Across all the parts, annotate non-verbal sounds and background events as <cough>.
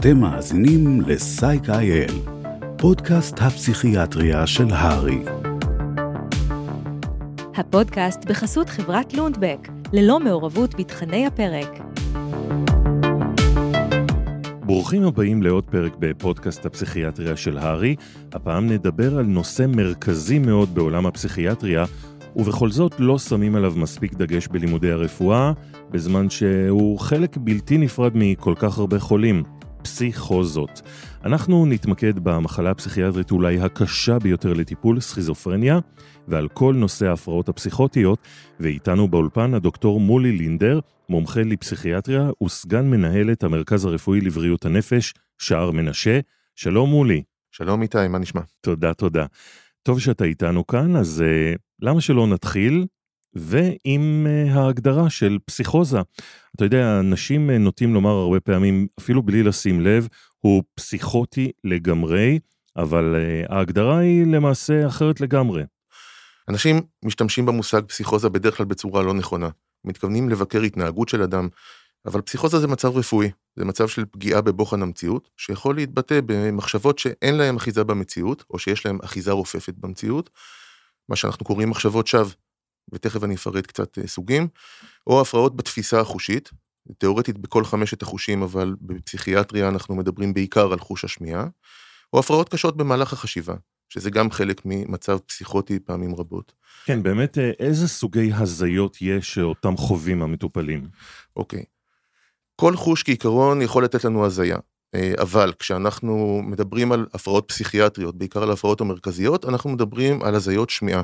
אתם מאזינים ל-Psych.il, פודקאסט הפסיכיאטריה של הרי. הפודקאסט בחסות חברת לונדבק, ללא מעורבות בתכני הפרק. ברוכים הבאים לעוד פרק בפודקאסט הפסיכיאטריה של הארי. הפעם נדבר על נושא מרכזי מאוד בעולם הפסיכיאטריה, ובכל זאת לא שמים עליו מספיק דגש בלימודי הרפואה, בזמן שהוא חלק בלתי נפרד מכל כך הרבה חולים, פסיכוזות. אנחנו נתמקד במחלה הפסיכיאטרית אולי הקשה ביותר לטיפול, סכיזופרניה, ועל כל נושא ההפרעות הפסיכוטיות, ואיתנו באולפן הדוקטור מולי לינדר, מומחה לפסיכיאטריה וסגן מנהלת המרכז הרפואי לבריאות הנפש, שער מנשה. שלום מולי. שלום איתי, מה נשמע? תודה, תודה. טוב שאתה איתנו כאן, אז uh, למה שלא נתחיל? ועם uh, ההגדרה של פסיכוזה. אתה יודע, אנשים uh, נוטים לומר הרבה פעמים, אפילו בלי לשים לב, הוא פסיכוטי לגמרי, אבל uh, ההגדרה היא למעשה אחרת לגמרי. אנשים משתמשים במושג פסיכוזה בדרך כלל בצורה לא נכונה. מתכוונים לבקר התנהגות של אדם, אבל פסיכוזה זה מצב רפואי, זה מצב של פגיעה בבוחן המציאות, שיכול להתבטא במחשבות שאין להם אחיזה במציאות, או שיש להם אחיזה רופפת במציאות, מה שאנחנו קוראים מחשבות שווא, ותכף אני אפרט קצת אה, סוגים, או הפרעות בתפיסה החושית, תאורטית בכל חמשת החושים, אבל בפסיכיאטריה אנחנו מדברים בעיקר על חוש השמיעה, או הפרעות קשות במהלך החשיבה, שזה גם חלק ממצב פסיכוטי פעמים רבות. כן, באמת, אה, איזה סוגי הזיות יש שאותם חווים המטופלים? אוקיי. כל חוש כעיקרון יכול לתת לנו הזיה, אה, אבל כשאנחנו מדברים על הפרעות פסיכיאטריות, בעיקר על ההפרעות המרכזיות, אנחנו מדברים על הזיות שמיעה.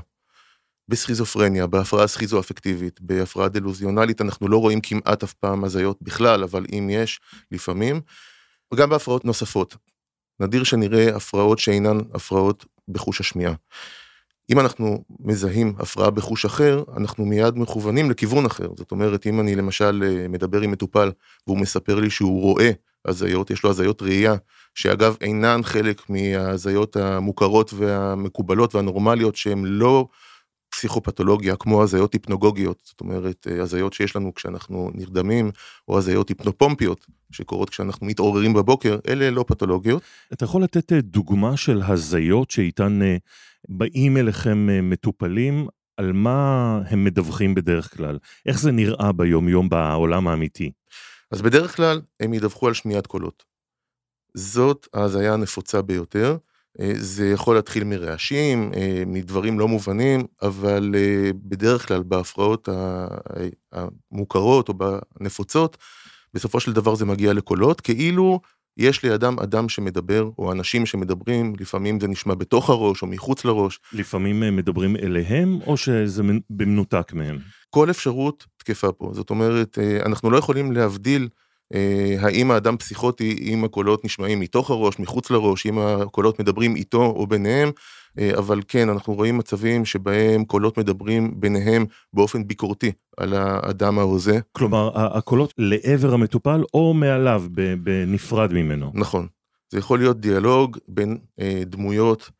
בסכיזופרניה, בהפרעה סכיזו-אפקטיבית, בהפרעה דלוזיונלית, אנחנו לא רואים כמעט אף פעם הזיות בכלל, אבל אם יש, לפעמים, וגם בהפרעות נוספות. נדיר שנראה הפרעות שאינן הפרעות בחוש השמיעה. אם אנחנו מזהים הפרעה בחוש אחר, אנחנו מיד מכוונים לכיוון אחר. זאת אומרת, אם אני למשל אה, מדבר עם מטופל והוא מספר לי שהוא רואה הזיות, יש לו הזיות ראייה, שאגב אינן חלק מההזיות המוכרות והמקובלות והנורמליות שהן לא פסיכופתולוגיה כמו הזיות היפנוגוגיות, זאת אומרת אה, הזיות שיש לנו כשאנחנו נרדמים, או הזיות היפנופומפיות שקורות כשאנחנו מתעוררים בבוקר, אלה לא פתולוגיות. אתה יכול לתת אה, דוגמה של הזיות שאיתן אה, באים אליכם מטופלים, על מה הם מדווחים בדרך כלל? איך זה נראה ביום יום בעולם האמיתי? אז בדרך כלל הם ידווחו על שמיעת קולות. זאת ההזיה הנפוצה ביותר. אה, זה יכול להתחיל מרעשים, אה, מדברים לא מובנים, אבל אה, בדרך כלל בהפרעות המוכרות או בנפוצות, בסופו של דבר זה מגיע לקולות, כאילו יש לידם אדם שמדבר, או אנשים שמדברים, לפעמים זה נשמע בתוך הראש או מחוץ לראש. לפעמים מדברים אליהם, או שזה במנותק מהם? כל אפשרות תקפה פה. זאת אומרת, אנחנו לא יכולים להבדיל האם האדם פסיכוטי אם הקולות נשמעים מתוך הראש, מחוץ לראש, אם הקולות מדברים איתו או ביניהם, אה, אבל כן, אנחנו רואים מצבים שבהם קולות מדברים ביניהם באופן ביקורתי על האדם ההוזה. כלומר, הקולות לעבר המטופל או מעליו, בנפרד ממנו. נכון. זה יכול להיות דיאלוג בין אה, דמויות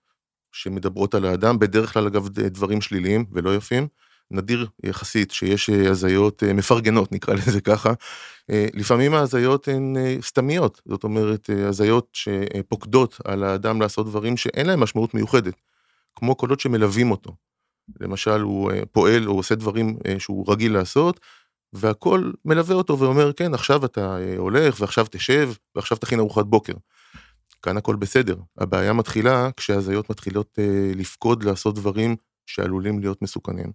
שמדברות על האדם, בדרך כלל אגב דברים שליליים ולא יפים. נדיר יחסית שיש אה, הזיות אה, מפרגנות נקרא לזה ככה. אה, לפעמים ההזיות הן סתמיות, זאת אומרת הזיות שפוקדות על האדם לעשות דברים שאין להם משמעות מיוחדת, כמו קולות שמלווים אותו. למשל הוא פועל או עושה דברים שהוא רגיל לעשות, והכל מלווה אותו ואומר כן עכשיו אתה הולך ועכשיו תשב ועכשיו תכין ארוחת בוקר. כאן הכל בסדר, הבעיה מתחילה כשהזיות מתחילות לפקוד לעשות דברים שעלולים להיות מסוכנים.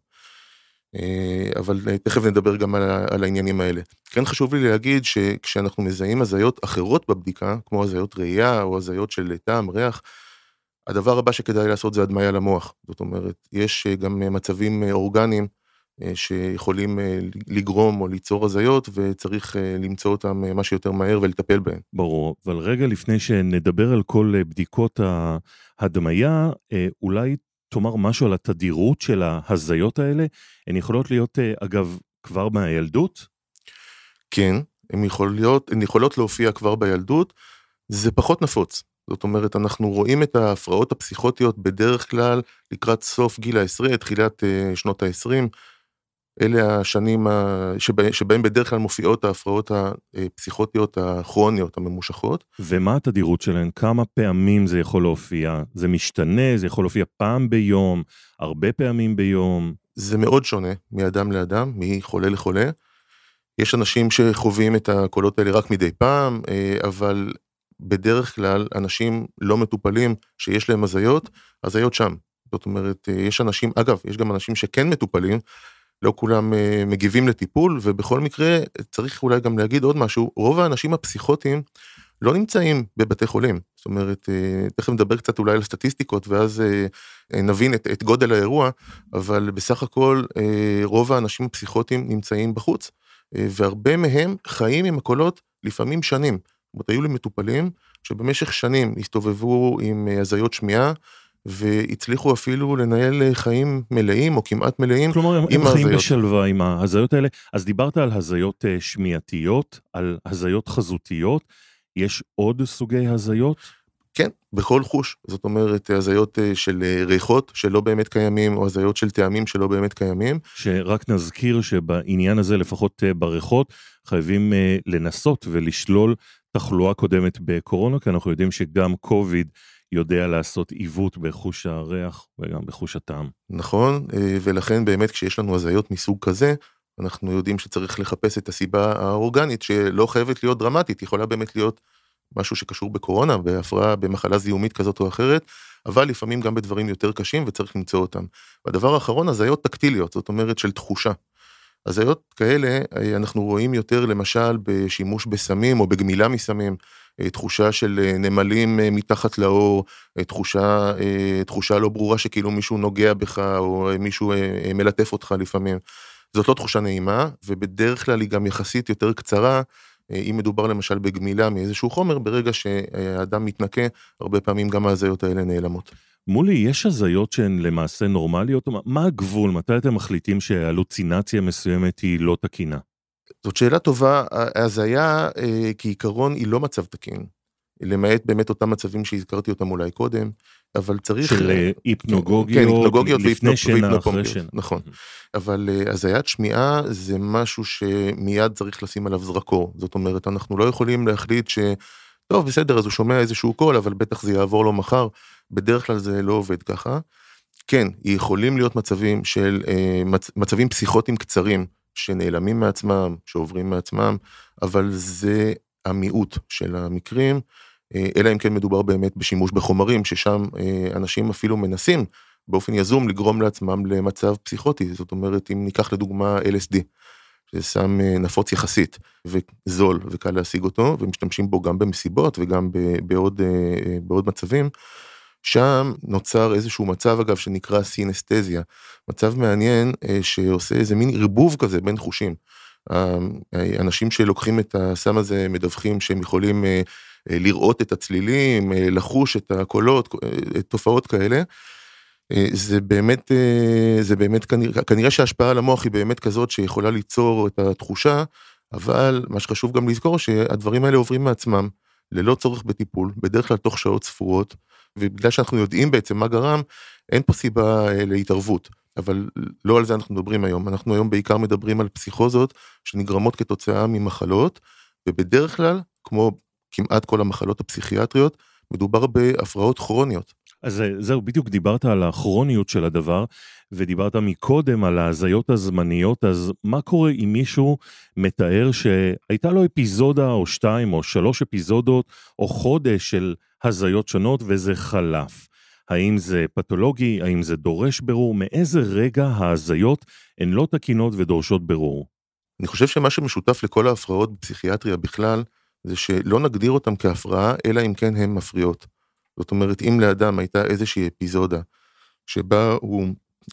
אה, אבל אה, תכף נדבר גם על, על העניינים האלה. כן חשוב לי להגיד שכשאנחנו מזהים הזיות אחרות בבדיקה, כמו הזיות ראייה או הזיות של טעם, ריח, הדבר הבא שכדאי לעשות זה הדמיה למוח. זאת אומרת, יש אה, גם מצבים אורגניים שיכולים לגרום או ליצור הזיות וצריך למצוא אותם מה שיותר מהר ולטפל בהם. ברור, אבל רגע לפני שנדבר על כל בדיקות ההדמיה, אולי תאמר משהו על התדירות של ההזיות האלה? הן יכולות להיות, אה, אגב, כבר מהילדות? כן, הן יכולות, הן יכולות להופיע כבר בילדות, זה פחות נפוץ. זאת אומרת, אנחנו רואים את ההפרעות הפסיכוטיות בדרך כלל לקראת סוף גיל העשרה, תחילת uh, שנות ה-20. אלה השנים שבה, שבהם בדרך כלל מופיעות ההפרעות הפסיכוטיות הכרוניות הממושכות. ומה התדירות שלהן? כמה פעמים זה יכול להופיע? זה משתנה? זה יכול להופיע פעם ביום? הרבה פעמים ביום? זה מאוד שונה מאדם לאדם, מחולה לחולה. יש אנשים שחווים את הקולות האלה רק מדי פעם, אה, אבל בדרך כלל אנשים לא מטופלים שיש להם הזיות, הזיות שם. זאת אומרת, אה, יש אנשים, אגב, יש גם אנשים שכן מטופלים, לא כולם uh, מגיבים לטיפול, ובכל מקרה, צריך אולי גם להגיד עוד משהו, רוב האנשים הפסיכוטיים לא נמצאים בבתי חולים. זאת אומרת, uh, תכף נדבר קצת אולי על סטטיסטיקות, ואז uh, נבין את, את גודל האירוע, אבל בסך הכל רוב האנשים הפסיכוטיים נמצאים בחוץ, והרבה מהם חיים עם הקולות לפעמים שנים. זאת אומרת, היו לי מטופלים שבמשך שנים הסתובבו עם הזיות שמיעה, והצליחו אפילו לנהל חיים מלאים או כמעט מלאים כלומר. כלומר, הם חיים בשלווה עם ההזיות האלה. אז דיברת על הזיות אה, שמיעתיות, על הזיות חזותיות. יש עוד סוגי הזיות? כן, בכל חוש. זאת אומרת, הזיות אה, של אה, ריחות שלא באמת קיימים, או הזיות של טעמים שלא באמת קיימים. שרק נזכיר שבעניין הזה, לפחות בריחות, חייבים לנסות ולשלול תחלואה קודמת בקורונה, כי אנחנו יודעים שגם קוביד יודע לעשות עיוות בחוש הריח וגם בחוש הטעם. נכון, אה, ולכן באמת כשיש לנו הזיות מסוג כזה, אנחנו יודעים שצריך לחפש את הסיבה האורגנית שלא חייבת להיות דרמטית, יכולה באמת להיות משהו שקשור בקורונה, בהפרעה, במחלה זיהומית כזאת או אחרת, אבל לפעמים גם בדברים יותר קשים וצריך למצוא אותם. והדבר האחרון, הזיות טקטיליות, זאת אומרת של תחושה. הזיות כאלה אה, אנחנו רואים יותר למשל בשימוש בסמים או בגמילה מסמים. אה, תחושה של אה, נמלים אה, מתחת לאור, תחושה, תחושה לא ברורה שכאילו מישהו נוגע בך או מישהו מלטף אותך לפעמים. זאת לא תחושה נעימה, ובדרך כלל היא גם יחסית יותר קצרה, אם מדובר למשל בגמילה מאיזשהו חומר, ברגע שהאדם מתנקה, הרבה פעמים גם ההזיות האלה נעלמות. מולי, יש הזיות שהן למעשה נורמליות? מה הגבול? מתי אתם מחליטים שהלוצינציה מסוימת היא לא תקינה? זאת שאלה טובה, ההזיה אה, כעיקרון היא לא מצב תקין, למעט באמת אותם מצבים שהזכרתי אותם אולי קודם, אבל צריך... של אה, היפנוגוגיות, כן, היפנוגוגיות לפני שינה, אחרי שינה. נכון, אבל אה, הזיית שמיעה זה משהו שמיד צריך לשים עליו זרקור, זאת אומרת, אנחנו לא יכולים להחליט ש... טוב, בסדר, אז הוא שומע איזשהו קול, אבל בטח זה יעבור לו מחר, בדרך כלל זה לא עובד ככה. כן, יכולים להיות מצבים של, מצבים פסיכוטיים קצרים, שנעלמים מעצמם, שעוברים מעצמם, אבל זה המיעוט של המקרים, אה, אלא אם כן מדובר באמת בשימוש בחומרים, ששם אה, אנשים אפילו מנסים באופן יזום לגרום לעצמם למצב פסיכוטי, זאת אומרת, אם ניקח לדוגמה LSD, שזה סם אה, נפוץ יחסית וזול וקל להשיג אותו, ומשתמשים בו גם במסיבות וגם בעוד, בעוד מצבים, שם נוצר איזשהו מצב אגב שנקרא סינסטזיה, מצב מעניין אה, שעושה איזה מין ערבוב כזה בין חושים. אנשים שלוקחים את הסם הזה מדווחים שהם יכולים אה, אה, לראות את הצלילים, לחוש את הקולות, תופעות כאלה. זה באמת, זה באמת כנראה, כנראה שההשפעה על המוח היא באמת כזאת שיכולה ליצור את התחושה, אבל מה שחשוב גם לזכור שהדברים האלה עוברים מעצמם, ללא צורך בטיפול, בדרך כלל תוך שעות ספורות. ובגלל שאנחנו יודעים בעצם מה גרם, אין פה סיבה אה, להתערבות. אבל לא על זה אנחנו מדברים היום, אנחנו היום בעיקר מדברים על פסיכוזות שנגרמות כתוצאה ממחלות, ובדרך כלל, כמו כמעט כל המחלות הפסיכיאטריות, מדובר בהפרעות כרוניות. אז זהו, בדיוק דיברת על הכרוניות של הדבר, ודיברת מקודם על ההזיות הזמניות, אז מה קורה אם מישהו מתאר שהייתה לו אפיזודה או שתיים או שלוש אפיזודות או חודש של הזיות שונות וזה חלף? האם זה פתולוגי? האם זה דורש ברור? מאיזה רגע ההזיות הן לא תקינות ודורשות ברור? אני חושב שמה שמשותף לכל ההפרעות בפסיכיאטריה בכלל, זה שלא נגדיר אותן כהפרעה, אלא אם כן הן מפריעות. זאת אומרת, אם לאדם הייתה איזושהי אפיזודה שבה הוא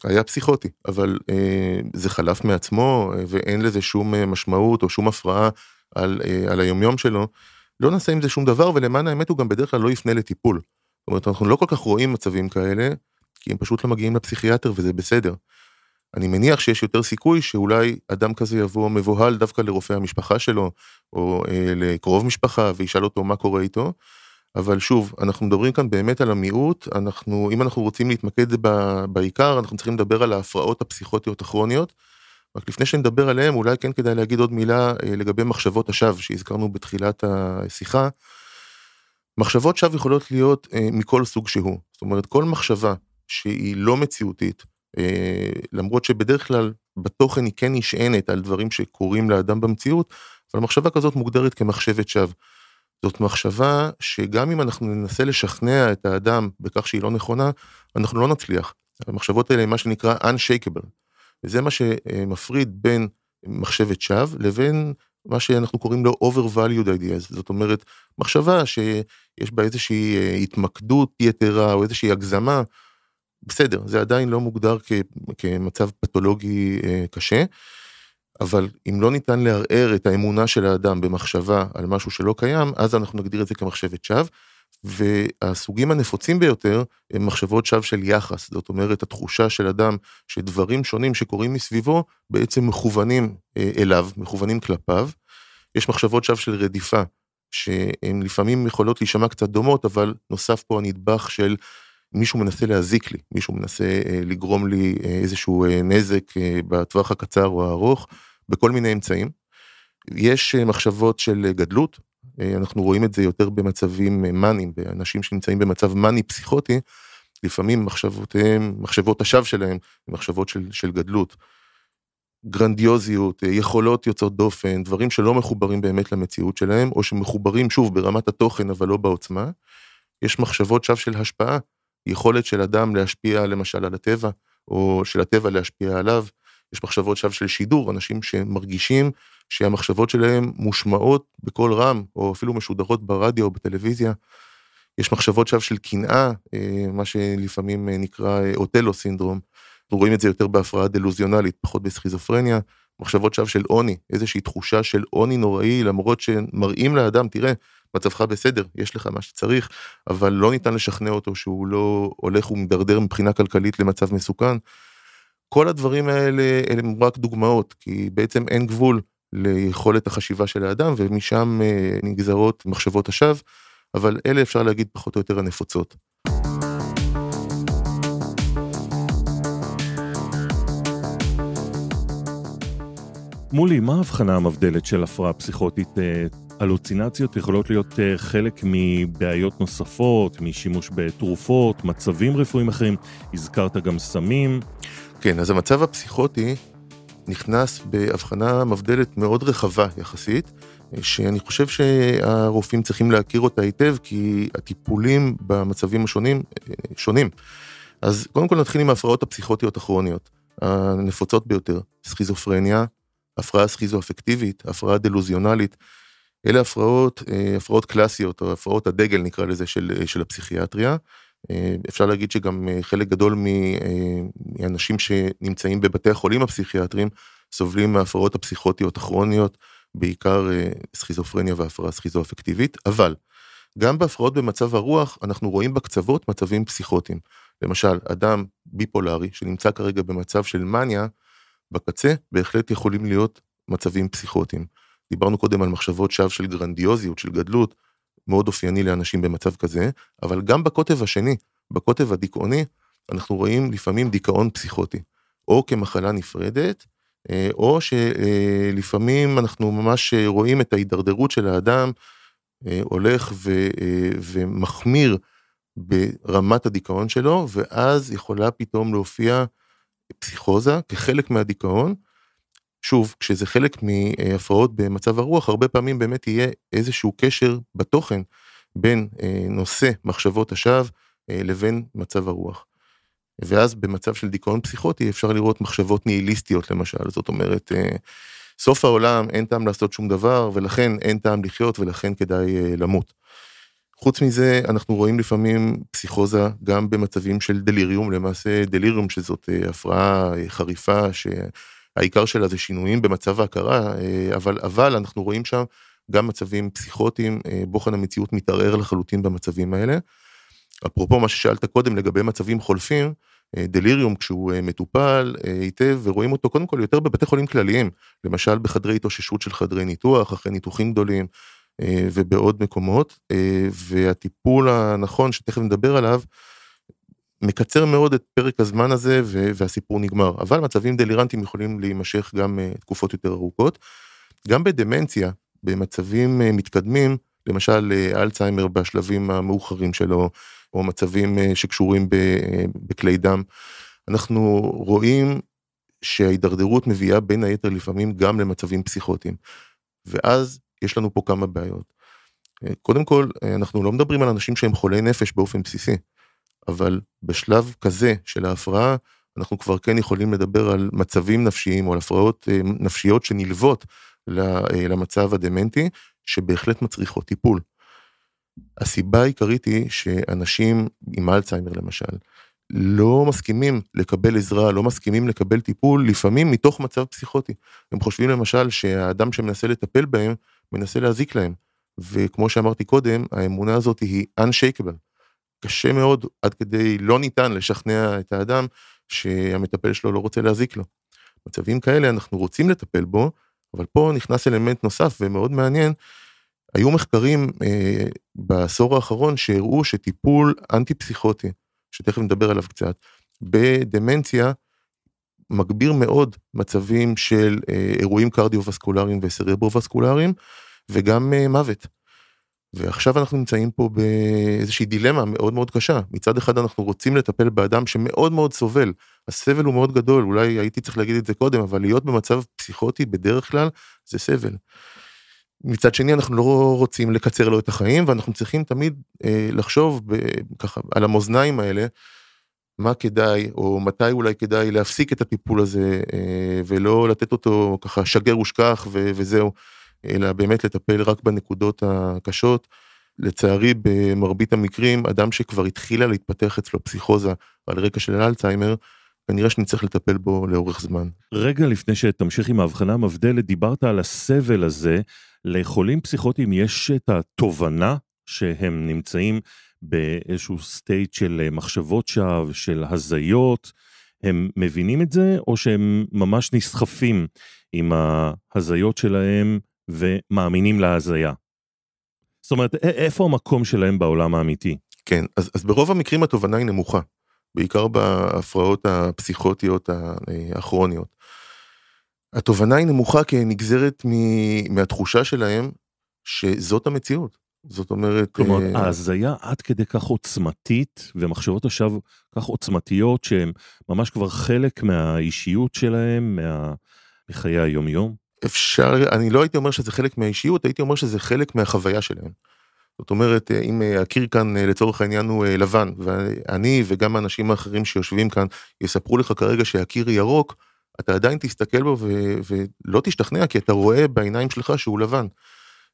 היה פסיכוטי, אבל אה, זה חלף מעצמו אה, ואין לזה שום אה, משמעות או שום הפרעה על, אה, על היומיום שלו, לא נעשה עם זה שום דבר ולמען האמת הוא גם בדרך כלל לא יפנה לטיפול. זאת אומרת, אנחנו לא כל כך רואים מצבים כאלה, כי הם פשוט לא מגיעים לפסיכיאטר וזה בסדר. אני מניח שיש יותר סיכוי שאולי אדם כזה יבוא מבוהל דווקא לרופא המשפחה שלו, או אה, לקרוב משפחה, וישאל אותו מה קורה איתו. אבל שוב, אנחנו מדברים כאן באמת על המיעוט, אנחנו, אם אנחנו רוצים להתמקד ב, בעיקר, אנחנו צריכים לדבר על ההפרעות הפסיכוטיות הכרוניות, רק לפני שנדבר עליהם, אולי כן כדאי להגיד עוד מילה לגבי מחשבות השווא שהזכרנו בתחילת השיחה. מחשבות שווא יכולות להיות מכל סוג שהוא. זאת אומרת, כל מחשבה שהיא לא מציאותית, למרות שבדרך כלל בתוכן היא כן נשענת על דברים שקורים לאדם במציאות, אבל מחשבה כזאת מוגדרת כמחשבת שווא. זאת מחשבה שגם אם אנחנו ננסה לשכנע את האדם בכך שהיא לא נכונה, אנחנו לא נצליח. המחשבות האלה הן מה שנקרא unshakable. וזה מה שמפריד בין מחשבת שווא לבין מה שאנחנו קוראים לו overvalued ideas. זאת אומרת, מחשבה שיש בה איזושהי אה, התמקדות יתרה או איזושהי הגזמה, בסדר, זה עדיין לא מוגדר כמצב פתולוגי אה, קשה. אבל אם לא ניתן לערער את האמונה של האדם במחשבה על משהו שלא קיים, אז אנחנו נגדיר את זה כמחשבת שווא. והסוגים הנפוצים ביותר הם מחשבות שווא של יחס, זאת אומרת התחושה של אדם שדברים שונים שקורים מסביבו בעצם מכוונים אה, אליו, מכוונים כלפיו. יש מחשבות שווא של רדיפה, שהן לפעמים יכולות להישמע קצת דומות, אבל נוסף פה הנדבך של מישהו מנסה להזיק לי, מישהו מנסה אה, לגרום לי אה, איזשהו נזק בטווח הקצר או הארוך. בכל מיני אמצעים. יש אה, מחשבות של אה, גדלות, אה, אנחנו רואים את זה יותר במצבים מאניים, באנשים שנמצאים במצב מאני פסיכוטי, לפעמים מחשבותיהם, מחשבות השווא שלהם, מחשבות של, של גדלות. גרנדיוזיות, יכולות יוצאות דופן, דברים שלא מחוברים באמת למציאות שלהם, או שמחוברים שוב ברמת התוכן אבל לא בעוצמה. יש מחשבות שווא של השפעה, יכולת של אדם להשפיע למשל על הטבע, או של הטבע להשפיע עליו. יש מחשבות שווא של שידור, אנשים שמרגישים שהמחשבות שלהם מושמעות בקול רם, או אפילו משודרות ברדיו או בטלוויזיה. יש מחשבות שווא של קנאה, אה, מה שלפעמים אה, נקרא אה, אוטלו סינדרום. אנחנו רואים את זה יותר בהפרעה דלוזיונלית, פחות בסכיזופרניה. מחשבות שווא של עוני, איזושהי תחושה של עוני נוראי, למרות שמראים לאדם, תראה, מצבך בסדר, יש לך מה שצריך, אבל לא ניתן לשכנע אותו שהוא לא הולך ומדרדר מבחינה כלכלית למצב מסוכן. כל הדברים האלה הם רק דוגמאות, כי בעצם אין גבול ליכולת החשיבה של האדם, ומשם אה, נגזרות מחשבות השווא, אבל אלה אפשר להגיד פחות או יותר הנפוצות. מולי, מה ההבחנה המבדלת של הפרעה פסיכוטית? אה, הלוצינציות יכולות להיות אה, חלק מבעיות נוספות, משימוש בתרופות, מצבים רפואיים אחרים, הזכרת גם סמים. כן, אז המצב הפסיכוטי נכנס בהבחנה מבדלת מאוד רחבה יחסית, שאני חושב שהרופאים צריכים להכיר אותה היטב, כי הטיפולים במצבים השונים שונים. אז קודם כל נתחיל עם ההפרעות הפסיכוטיות הכרוניות, הנפוצות ביותר, סכיזופרניה, הפרעה סכיזו-אפקטיבית, הפרעה דלוזיונלית, אלה הפרעות, הפרעות קלאסיות, או הפרעות הדגל נקרא לזה, של, של הפסיכיאטריה. אה, אפשר להגיד שגם אה, חלק גדול אה, מאנשים שנמצאים בבתי החולים הפסיכיאטריים סובלים מההפרעות הפסיכוטיות הכרוניות, בעיקר סכיזופרניה והפרעה סכיזו-אפקטיבית, אבל גם בהפרעות במצב הרוח אנחנו רואים בקצוות מצבים פסיכוטיים. למשל, אדם ביפולרי שנמצא כרגע במצב של מניה, בקצה בהחלט יכולים להיות מצבים פסיכוטיים. דיברנו קודם על מחשבות שווא של גרנדיוזיות, של גדלות, מאוד אופייני לאנשים במצב כזה, אבל גם בקוטב השני, בקוטב הדיכאוני, אנחנו רואים לפעמים דיכאון פסיכוטי, או כמחלה נפרדת, אה, או שלפעמים אנחנו ממש רואים את ההידרדרות של האדם אה, הולך ו, אה, ומחמיר ברמת הדיכאון שלו, ואז יכולה פתאום להופיע פסיכוזה כחלק מהדיכאון, שוב, כשזה חלק מהפרעות במצב הרוח, הרבה פעמים באמת יהיה איזשהו קשר בתוכן בין אה, נושא מחשבות השווא אה, לבין מצב הרוח. ואז במצב של דיכאון פסיכוטי אפשר לראות מחשבות ניהיליסטיות למשל, זאת אומרת, אה, סוף העולם, אין טעם לעשות שום דבר, ולכן אין טעם לחיות ולכן כדאי למות. חוץ מזה, אנחנו רואים לפעמים פסיכוזה גם במצבים של דליריום, למעשה דליריום שזאת הפרעה חריפה, ש... העיקר שלה זה שינויים במצב ההכרה, אה, אבל, אבל אנחנו רואים שם גם מצבים פסיכוטיים, אה, בוחן המציאות מתערער לחלוטין במצבים האלה. אפרופו מה ששאלת קודם לגבי מצבים חולפים, אה, דליריום כשהוא מטופל היטב ורואים אותו קודם כל יותר בבתי חולים כלליים, למשל בחדרי התאוששות של חדרי ניתוח, אחרי ניתוחים גדולים ובעוד מקומות, והטיפול הנכון שתכף נדבר עליו, מקצר מאוד את פרק הזמן הזה והסיפור נגמר, אבל מצבים דלירנטיים יכולים להימשך גם תקופות יותר ארוכות. גם בדמנציה, במצבים מתקדמים, למשל אלצהיימר בשלבים המאוחרים שלו, או מצבים שקשורים בכלי דם, אנחנו רואים שההידרדרות מביאה בין היתר לפעמים גם למצבים פסיכוטיים. ואז יש לנו פה כמה בעיות. קודם כל, אנחנו לא מדברים על אנשים שהם חולי נפש באופן בסיסי, אבל בשלב כזה של ההפרעה, אנחנו כבר כן יכולים לדבר על מצבים נפשיים או על הפרעות אה, נפשיות שנלוות אה, למצב הדמנטי, שבהחלט מצריכות טיפול. הסיבה העיקרית היא שאנשים עם אלצהיימר למשל, לא מסכימים לקבל עזרה, לא מסכימים לקבל טיפול, לפעמים מתוך מצב פסיכוטי. הם חושבים למשל שהאדם שמנסה לטפל בהם, מנסה להזיק להם. וכמו שאמרתי קודם, האמונה הזאת היא unshakable. קשה מאוד, עד כדי לא ניתן לשכנע את האדם שהמטפל שלו לא רוצה להזיק לו. מצבים כאלה אנחנו רוצים לטפל בו, אבל פה נכנס אלמנט נוסף ומאוד מעניין. היו מחקרים אה, בעשור האחרון שהראו שטיפול אנטי פסיכוטי, שתכף נדבר עליו קצת, בדמנציה, מגביר מאוד מצבים של אה, אירועים קרדיו-וסקולריים וסרברו-וסקולריים, וגם אה, מוות. ועכשיו אנחנו נמצאים פה באיזושהי דילמה מאוד מאוד קשה. מצד אחד אנחנו רוצים לטפל באדם שמאוד מאוד סובל, הסבל הוא מאוד גדול, אולי הייתי צריך להגיד את זה קודם, אבל להיות במצב פסיכוטי בדרך כלל זה סבל. מצד שני אנחנו לא רוצים לקצר לו את החיים ואנחנו צריכים תמיד אה, לחשוב ב, ככה על המאזניים האלה, מה כדאי או מתי אולי כדאי להפסיק את הטיפול הזה אה, ולא לתת אותו ככה שגר ושכח ו, וזהו. אלא באמת לטפל רק בנקודות הקשות. לצערי במרבית המקרים אדם שכבר התחילה להתפתח אצלו פסיכוזה על רקע של אלצהיימר, כנראה שנצטרך לטפל בו לאורך זמן. רגע לפני שתמשיך עם ההבחנה המבדלת, דיברת על הסבל הזה. לחולים פסיכוטיים יש את התובנה שהם נמצאים באיזשהו סטייט של מחשבות שווא, של הזיות, הם מבינים את זה, או שהם ממש נסחפים עם ההזיות שלהם ומאמינים להזיה. זאת אומרת, איפה המקום שלהם בעולם האמיתי? כן, אז, אז ברוב המקרים התובנה היא נמוכה, בעיקר בהפרעות הפסיכוטיות הכרוניות. התובנה היא נמוכה כי היא נגזרת מהתחושה שלהם שזאת המציאות. זאת אומרת... כלומר, אה... ההזיה עד כדי כך עוצמתית, ומחשבות השווא כך עוצמתיות, שהן ממש כבר חלק מהאישיות שלהם, מה... מחיי היומיום? אפשר, אני לא הייתי אומר שזה חלק מהאישיות, הייתי אומר שזה חלק מהחוויה שלהם. זאת אומרת, אה, אם אה, הקיר כאן אה, לצורך העניין הוא לבן, ואני וגם האנשים האחרים שיושבים כאן יספרו לך כרגע שהקיר ירוק, אתה עדיין תסתכל בו ו- ולא תשתכנע, כי אתה רואה בעיניים שלך שהוא לבן.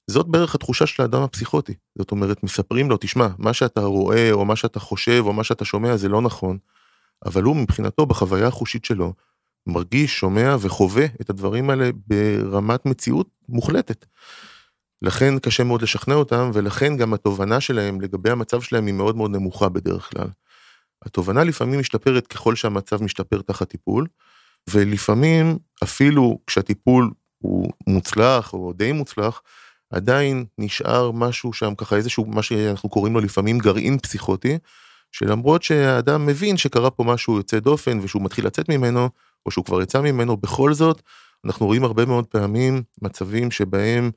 זאת בערך התחושה של האדם הפסיכוטי. זאת אומרת, מספרים לו, תשמע, מה שאתה רואה, או מה שאתה חושב, או מה שאתה שומע, זה לא נכון. אבל הוא מבחינתו, בחוויה החושית שלו, מרגיש, שומע וחווה את הדברים האלה ברמת מציאות מוחלטת. לכן קשה מאוד לשכנע אותם, ולכן גם התובנה שלהם לגבי המצב שלהם היא מאוד מאוד נמוכה בדרך כלל. התובנה לפעמים משתפרת ככל שהמצב משתפר תחת טיפול, ולפעמים אפילו כשהטיפול הוא מוצלח או די מוצלח, עדיין נשאר משהו שם ככה איזשהו מה שאנחנו קוראים לו לפעמים גרעין פסיכוטי, שלמרות שהאדם מבין שקרה פה משהו יוצא דופן ושהוא מתחיל לצאת ממנו, או שהוא כבר יצא ממנו, בכל זאת, אנחנו רואים הרבה מאוד פעמים מצבים שבהם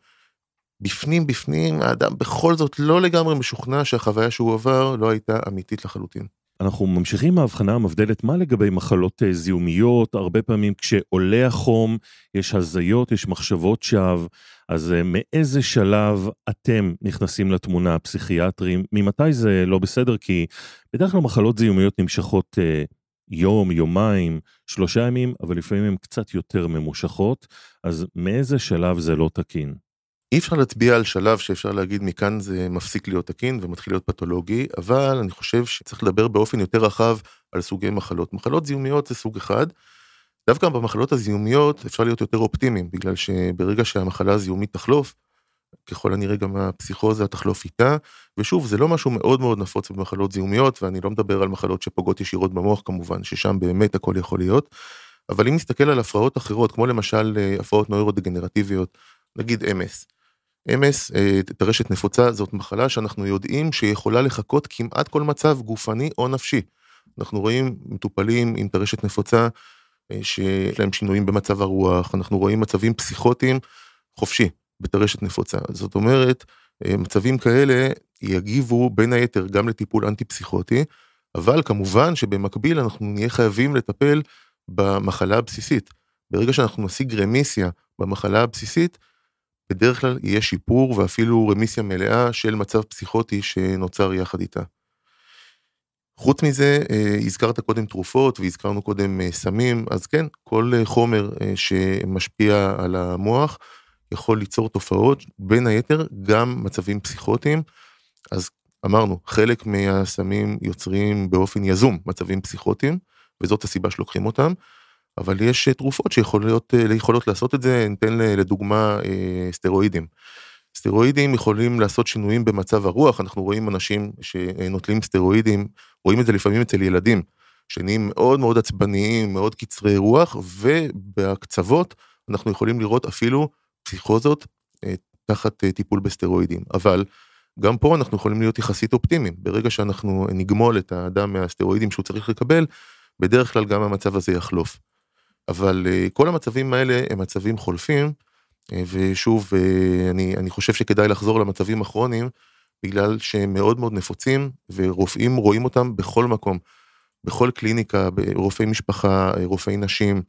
בפנים בפנים האדם בכל זאת לא לגמרי משוכנע שהחוויה שהוא עבר לא הייתה אמיתית לחלוטין. אנחנו ממשיכים מההבחנה המבדלת, מה לגבי מחלות אה, זיהומיות? הרבה פעמים כשעולה החום, יש הזיות, יש מחשבות שווא, אז אה, מאיזה שלב אתם נכנסים לתמונה הפסיכיאטרים? ממתי זה לא בסדר? כי בדרך כלל מחלות זיהומיות נמשכות אה, יום, יומיים, שלושה ימים, אבל לפעמים הן קצת יותר ממושכות, אז מאיזה שלב זה לא תקין? אי אפשר להצביע על שלב שאפשר להגיד מכאן זה מפסיק להיות תקין ומתחיל להיות פתולוגי, אבל אני חושב שצריך לדבר באופן יותר רחב על סוגי מחלות. מחלות זיהומיות זה סוג אחד. דווקא במחלות הזיהומיות אפשר להיות יותר אופטימיים, בגלל שברגע שהמחלה הזיהומית תחלוף, ככל הנראה גם הפסיכוזה תחלוף איתה, ושוב, זה לא משהו מאוד מאוד נפוץ במחלות זיהומיות, ואני לא מדבר על מחלות שפוגעות ישירות במוח כמובן, ששם באמת הכל יכול להיות, אבל אם נסתכל על הפרעות אחרות, כמו למשל אה, הפרעות נוירודגנרטיביות, נגיד MS. MS, אה, טרשת נפוצה, זאת מחלה שאנחנו יודעים שיכולה לחכות כמעט כל מצב גופני או נפשי. אנחנו רואים מטופלים עם טרשת נפוצה אה, שיש להם שינויים במצב הרוח, אנחנו רואים מצבים פסיכוטיים חופשי בטרשת נפוצה. זאת אומרת, אה, מצבים כאלה יגיבו בין היתר גם לטיפול אנטי פסיכוטי, אבל כמובן שבמקביל אנחנו נהיה חייבים לטפל במחלה הבסיסית. ברגע שאנחנו נשיג רמיסיה במחלה הבסיסית, בדרך כלל יהיה שיפור ואפילו רמיסיה מלאה של מצב פסיכוטי שנוצר יחד איתה. חוץ מזה, אה, הזכרת קודם תרופות והזכרנו קודם אה, סמים, אז כן, כל חומר שמשפיע על המוח יכול ליצור תופעות, בין היתר גם מצבים פסיכוטיים. אז אמרנו, חלק מהסמים יוצרים באופן יזום מצבים פסיכוטיים, וזאת הסיבה שלוקחים אותם, אבל יש תרופות שיכולות יכולות לעשות את זה, ניתן לדוגמה סטרואידים. סטרואידים יכולים לעשות שינויים במצב הרוח, אנחנו רואים אנשים שנוטלים סטרואידים, רואים את זה לפעמים אצל ילדים, שנהיים מאוד מאוד עצבניים, מאוד קצרי רוח, ובקצוות אנחנו יכולים לראות אפילו פסיכוזות אה, תחת אה, טיפול בסטרואידים. אבל גם פה אנחנו יכולים להיות יחסית אופטימיים, ברגע שאנחנו נגמול את האדם מהסטרואידים שהוא צריך לקבל, בדרך כלל גם המצב הזה יחלוף. אבל אה, כל המצבים האלה הם מצבים חולפים, ושוב, אני, אני חושב שכדאי לחזור למצבים הכרוניים, בגלל שהם מאוד מאוד נפוצים, ורופאים רואים אותם בכל מקום, בכל קליניקה, רופאי משפחה, רופאי נשים,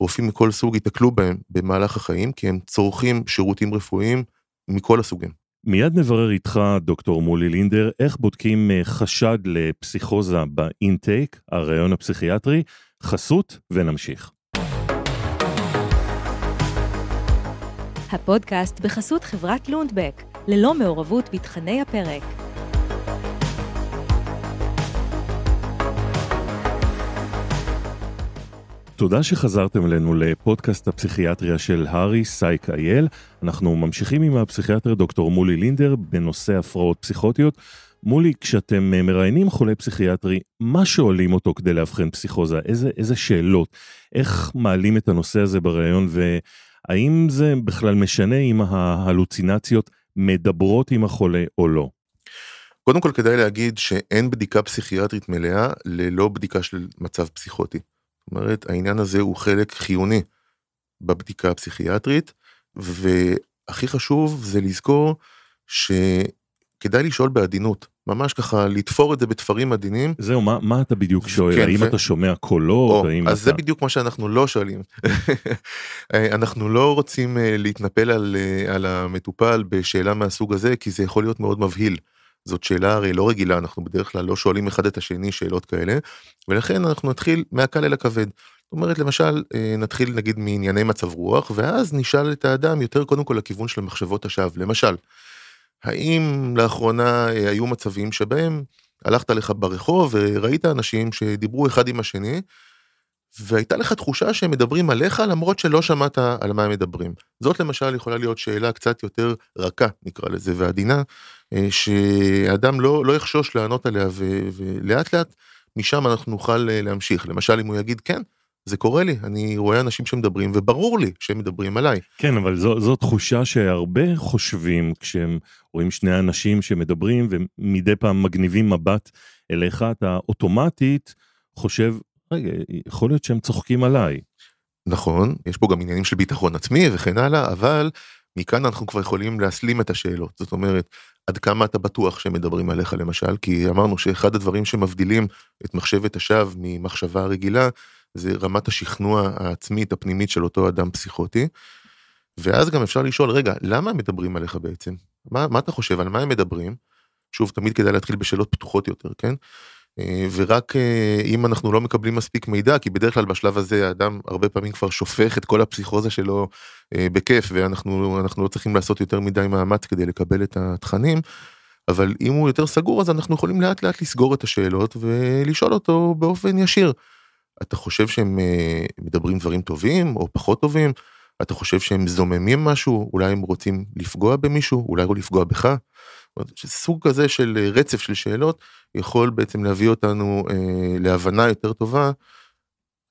רופאים מכל סוג ייתקלו בהם במהלך החיים, כי הם צורכים שירותים רפואיים מכל הסוגים. מיד נברר איתך, דוקטור מולי לינדר, איך בודקים אה, חשד לפסיכוזה באינטייק, הרעיון הפסיכיאטרי, חסות ונמשיך. הפודקאסט בחסות חברת לונדבק, ללא מעורבות בתכני הפרק. תודה שחזרתם אלינו לפודקאסט הפסיכיאטריה של הארי סייק אייל. אנחנו ממשיכים עם הפסיכיאטר דוקטור מולי לינדר בנושא הפרעות פסיכוטיות. מולי, כשאתם מראיינים חולה פסיכיאטרי, מה שואלים אותו כדי לאבחן פסיכוזה? איזה, איזה שאלות? איך מעלים את הנושא הזה בראיון והאם זה בכלל משנה אם ההלוצינציות מדברות עם החולה או לא? קודם כל כדאי להגיד שאין בדיקה פסיכיאטרית מלאה ללא בדיקה של מצב פסיכוטי. זאת אומרת, העניין הזה הוא חלק חיוני בבדיקה הפסיכיאטרית, והכי חשוב זה לזכור שכדאי לשאול בעדינות, ממש ככה לתפור את זה בתפרים עדינים. זהו, מה, מה אתה בדיוק שואל? כן, האם ו... אתה שומע קולות? או, אז אתה... זה בדיוק מה שאנחנו לא שואלים. <laughs> אנחנו לא רוצים אה, להתנפל על, אה, על המטופל בשאלה מהסוג הזה, כי זה יכול להיות מאוד מבהיל. זאת שאלה הרי לא רגילה, אנחנו בדרך כלל לא שואלים אחד את השני שאלות כאלה, ולכן אנחנו נתחיל מהקל אל הכבד. זאת אומרת, למשל, אה, נתחיל נגיד מענייני מצב רוח, ואז נשאל את האדם יותר קודם כל לכיוון של מחשבות השווא. למשל, האם לאחרונה אה, היו מצבים שבהם הלכת לך ברחוב וראית אנשים שדיברו אחד עם השני, והייתה לך תחושה שהם מדברים עליך למרות שלא שמעת על מה הם מדברים. זאת למשל יכולה להיות שאלה קצת יותר רכה נקרא לזה ועדינה, שאדם לא, לא יחשוש לענות עליה ו, ולאט לאט משם אנחנו נוכל אה, להמשיך. למשל אם הוא יגיד כן, זה קורה לי, אני רואה אנשים שמדברים וברור לי שהם מדברים עליי. כן, אבל זו, זו תחושה שהרבה חושבים כשהם רואים שני אנשים שמדברים ומדי פעם מגניבים מבט אליך, אתה אוטומטית חושב, רגע, יכול להיות שהם צוחקים עליי. נכון, יש פה גם עניינים של ביטחון עצמי וכן הלאה, אבל מכאן אנחנו כבר יכולים להסלים את השאלות. זאת אומרת, עד כמה אתה בטוח שהם מדברים עליך למשל, כי אמרנו שאחד הדברים שמבדילים את מחשבת השווא ממחשבה רגילה, זה רמת השכנוע העצמית הפנימית של אותו אדם פסיכוטי. ואז גם אפשר לשאול, רגע, למה מדברים עליך בעצם? מה, מה אתה חושב, על מה הם מדברים? שוב, תמיד כדאי להתחיל בשאלות פתוחות יותר, כן? אה, ורק אה, אם אנחנו לא מקבלים מספיק מידע, כי בדרך כלל בשלב הזה האדם הרבה פעמים כבר שופך את כל הפסיכוזה שלו אה, בכיף, ואנחנו לא צריכים לעשות יותר מדי מאמץ כדי לקבל את התכנים, אבל אם הוא יותר סגור אז אנחנו יכולים לאט לאט לסגור את השאלות ולשאול אותו באופן ישיר. אתה חושב שהם מדברים דברים טובים או פחות טובים? אתה חושב שהם זוממים משהו? אולי הם רוצים לפגוע במישהו? אולי לא לפגוע בך? סוג כזה של רצף של שאלות יכול בעצם להביא אותנו אה, להבנה יותר טובה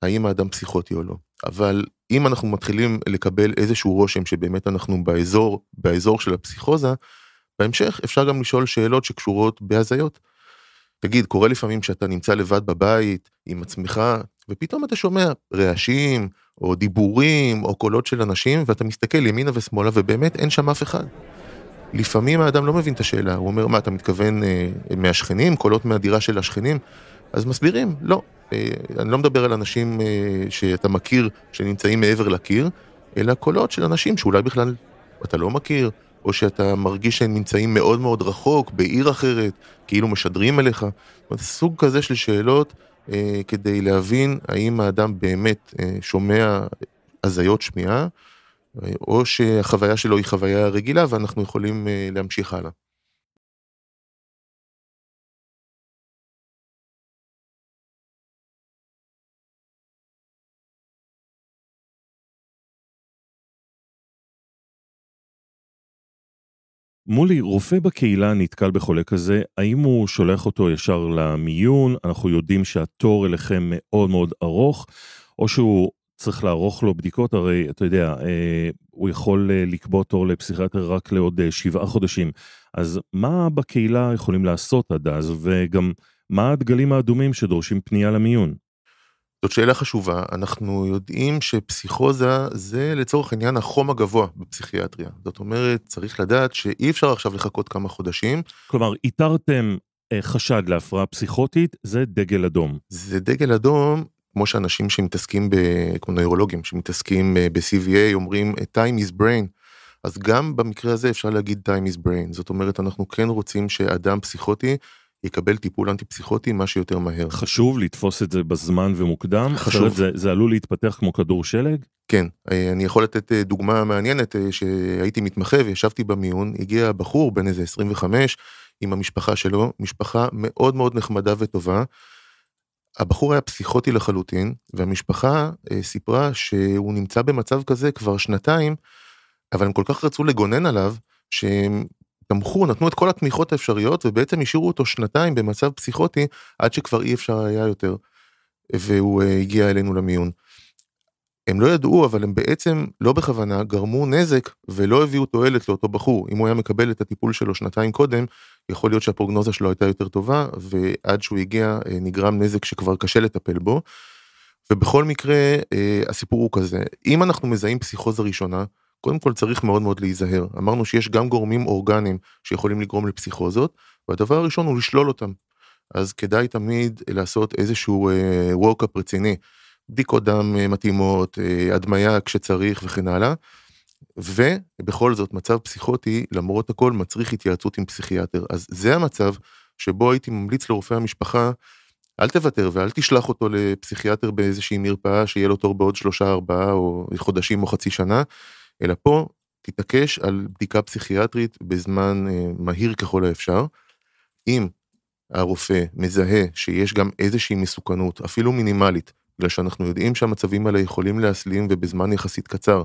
האם האדם פסיכוטי או לא. אבל אם אנחנו מתחילים לקבל איזשהו רושם שבאמת אנחנו באזור, באזור של הפסיכוזה, בהמשך אפשר גם לשאול שאלות שקשורות בהזיות. תגיד, קורה לפעמים שאתה נמצא לבד בבית עם עצמך, ופתאום אתה שומע רעשים, או דיבורים, או קולות של אנשים, ואתה מסתכל ימינה ושמאלה, ובאמת אין שם אף אחד. לפעמים האדם לא מבין את השאלה, הוא אומר, מה, אתה מתכוון אה, מהשכנים, קולות מהדירה של השכנים? אז מסבירים, לא. אה, אני לא מדבר על אנשים אה, שאתה מכיר, שנמצאים מעבר לקיר, אלא קולות של אנשים שאולי בכלל אתה לא מכיר, או שאתה מרגיש שהם נמצאים מאוד מאוד רחוק, בעיר אחרת, כאילו משדרים אליך. זאת אומרת, סוג כזה של שאלות אה, כדי להבין האם האדם באמת אה, שומע הזיות שמיעה, אה, או שהחוויה שלו היא חוויה רגילה ואנחנו יכולים אה, להמשיך הלאה. מולי, רופא בקהילה נתקל בחולה כזה, האם הוא שולח אותו ישר למיון, אנחנו יודעים שהתור אליכם מאוד מאוד ארוך, או שהוא צריך לערוך לו בדיקות, הרי אתה יודע, אה, הוא יכול אה, לקבוע תור לפסיכיאטר רק לעוד אה, שבעה חודשים. אז מה בקהילה יכולים לעשות עד אז, וגם מה הדגלים האדומים שדורשים פנייה למיון? זאת שאלה חשובה, אנחנו יודעים שפסיכוזה זה לצורך העניין החום הגבוה בפסיכיאטריה. זאת אומרת, צריך לדעת שאי אפשר עכשיו לחכות כמה חודשים. כלומר, איתרתם אה, חשד להפרעה פסיכוטית, זה דגל אדום. זה דגל אדום, כמו שאנשים שמתעסקים, ב, כמו נוירולוגים שמתעסקים אה, ב-CVA אומרים time is brain. אז גם במקרה הזה אפשר להגיד time is brain. זאת אומרת, אנחנו כן רוצים שאדם פסיכוטי יקבל טיפול אנטי פסיכוטי מה שיותר מהר. חשוב לתפוס את זה בזמן ומוקדם? חשוב. זה, זה עלול להתפתח כמו כדור שלג? כן, אה, אני יכול לתת אה, דוגמה מעניינת שהייתי מתמחה וישבתי במיון, הגיע בחור בן איזה 25 עם המשפחה שלו, משפחה מאוד מאוד נחמדה וטובה. הבחור היה פסיכוטי לחלוטין, והמשפחה סיפרה שהוא נמצא במצב כזה כבר שנתיים, אבל הם כל כך רצו לגונן עליו, שהם תמכו, נתנו את כל התמיכות האפשריות ובעצם השאירו אותו שנתיים במצב פסיכוטי עד שכבר אי אפשר היה יותר. והוא uh, הגיע אלינו למיון. הם לא ידעו אבל הם בעצם לא בכוונה גרמו נזק ולא הביאו תועלת לאותו בחור. אם הוא היה מקבל את הטיפול שלו שנתיים קודם, יכול להיות שהפרוגנוזה שלו הייתה יותר טובה ועד שהוא הגיע uh, נגרם נזק שכבר קשה לטפל בו. ובכל מקרה uh, הסיפור הוא כזה, אם אנחנו מזהים פסיכוזה ראשונה, קודם כל צריך מאוד מאוד להיזהר. אמרנו שיש גם גורמים אורגניים שיכולים לגרום לפסיכוזות, והדבר הראשון הוא לשלול אותם. אז כדאי תמיד לעשות איזשהו וורקאפ uh, רציני, בדיקות דם uh, מתאימות, uh, הדמיה כשצריך וכן הלאה. ובכל זאת מצב פסיכוטי למרות הכל מצריך התייעצות עם פסיכיאטר אז זה המצב שבו הייתי ממליץ לרופא המשפחה אל תוותר ואל תשלח אותו לפסיכיאטר באיזושהי מרפאה שיהיה לו תור בעוד שלושה ארבעה או חודשים או חצי שנה אלא פה תתעקש על בדיקה פסיכיאטרית בזמן אה, מהיר ככל האפשר. אם הרופא מזהה שיש גם איזושהי מסוכנות, אפילו מינימלית, בגלל שאנחנו יודעים שהמצבים האלה יכולים להסלים ובזמן יחסית קצר.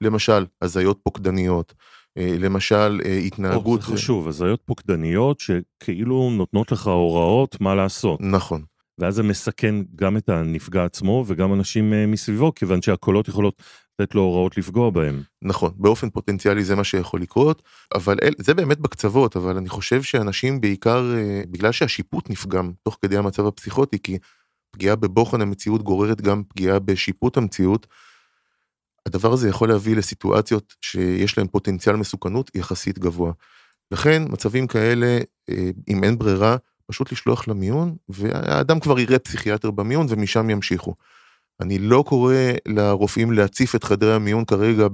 למשל, הזיות פוקדניות, אה, למשל אה, התנהגות... זה חשוב, הזיות פוקדניות שכאילו נותנות לך הוראות מה לעשות. נכון. ואז זה מסכן גם את הנפגע עצמו וגם אנשים מסביבו, כיוון שהקולות יכולות לתת לו הוראות לפגוע בהם. נכון, באופן פוטנציאלי זה מה שיכול לקרות, אבל אל, זה באמת בקצוות, אבל אני חושב שאנשים בעיקר, אה, בגלל שהשיפוט נפגם תוך כדי המצב הפסיכוטי, כי פגיעה בבוחן המציאות גוררת גם פגיעה בשיפוט המציאות, הדבר הזה יכול להביא לסיטואציות שיש להם פוטנציאל מסוכנות יחסית גבוה. לכן מצבים כאלה, אה, אם אין ברירה, פשוט לשלוח למיון, והאדם כבר יראה פסיכיאטר במיון ומשם ימשיכו. אני לא קורא לרופאים להציף את חדרי המיון כרגע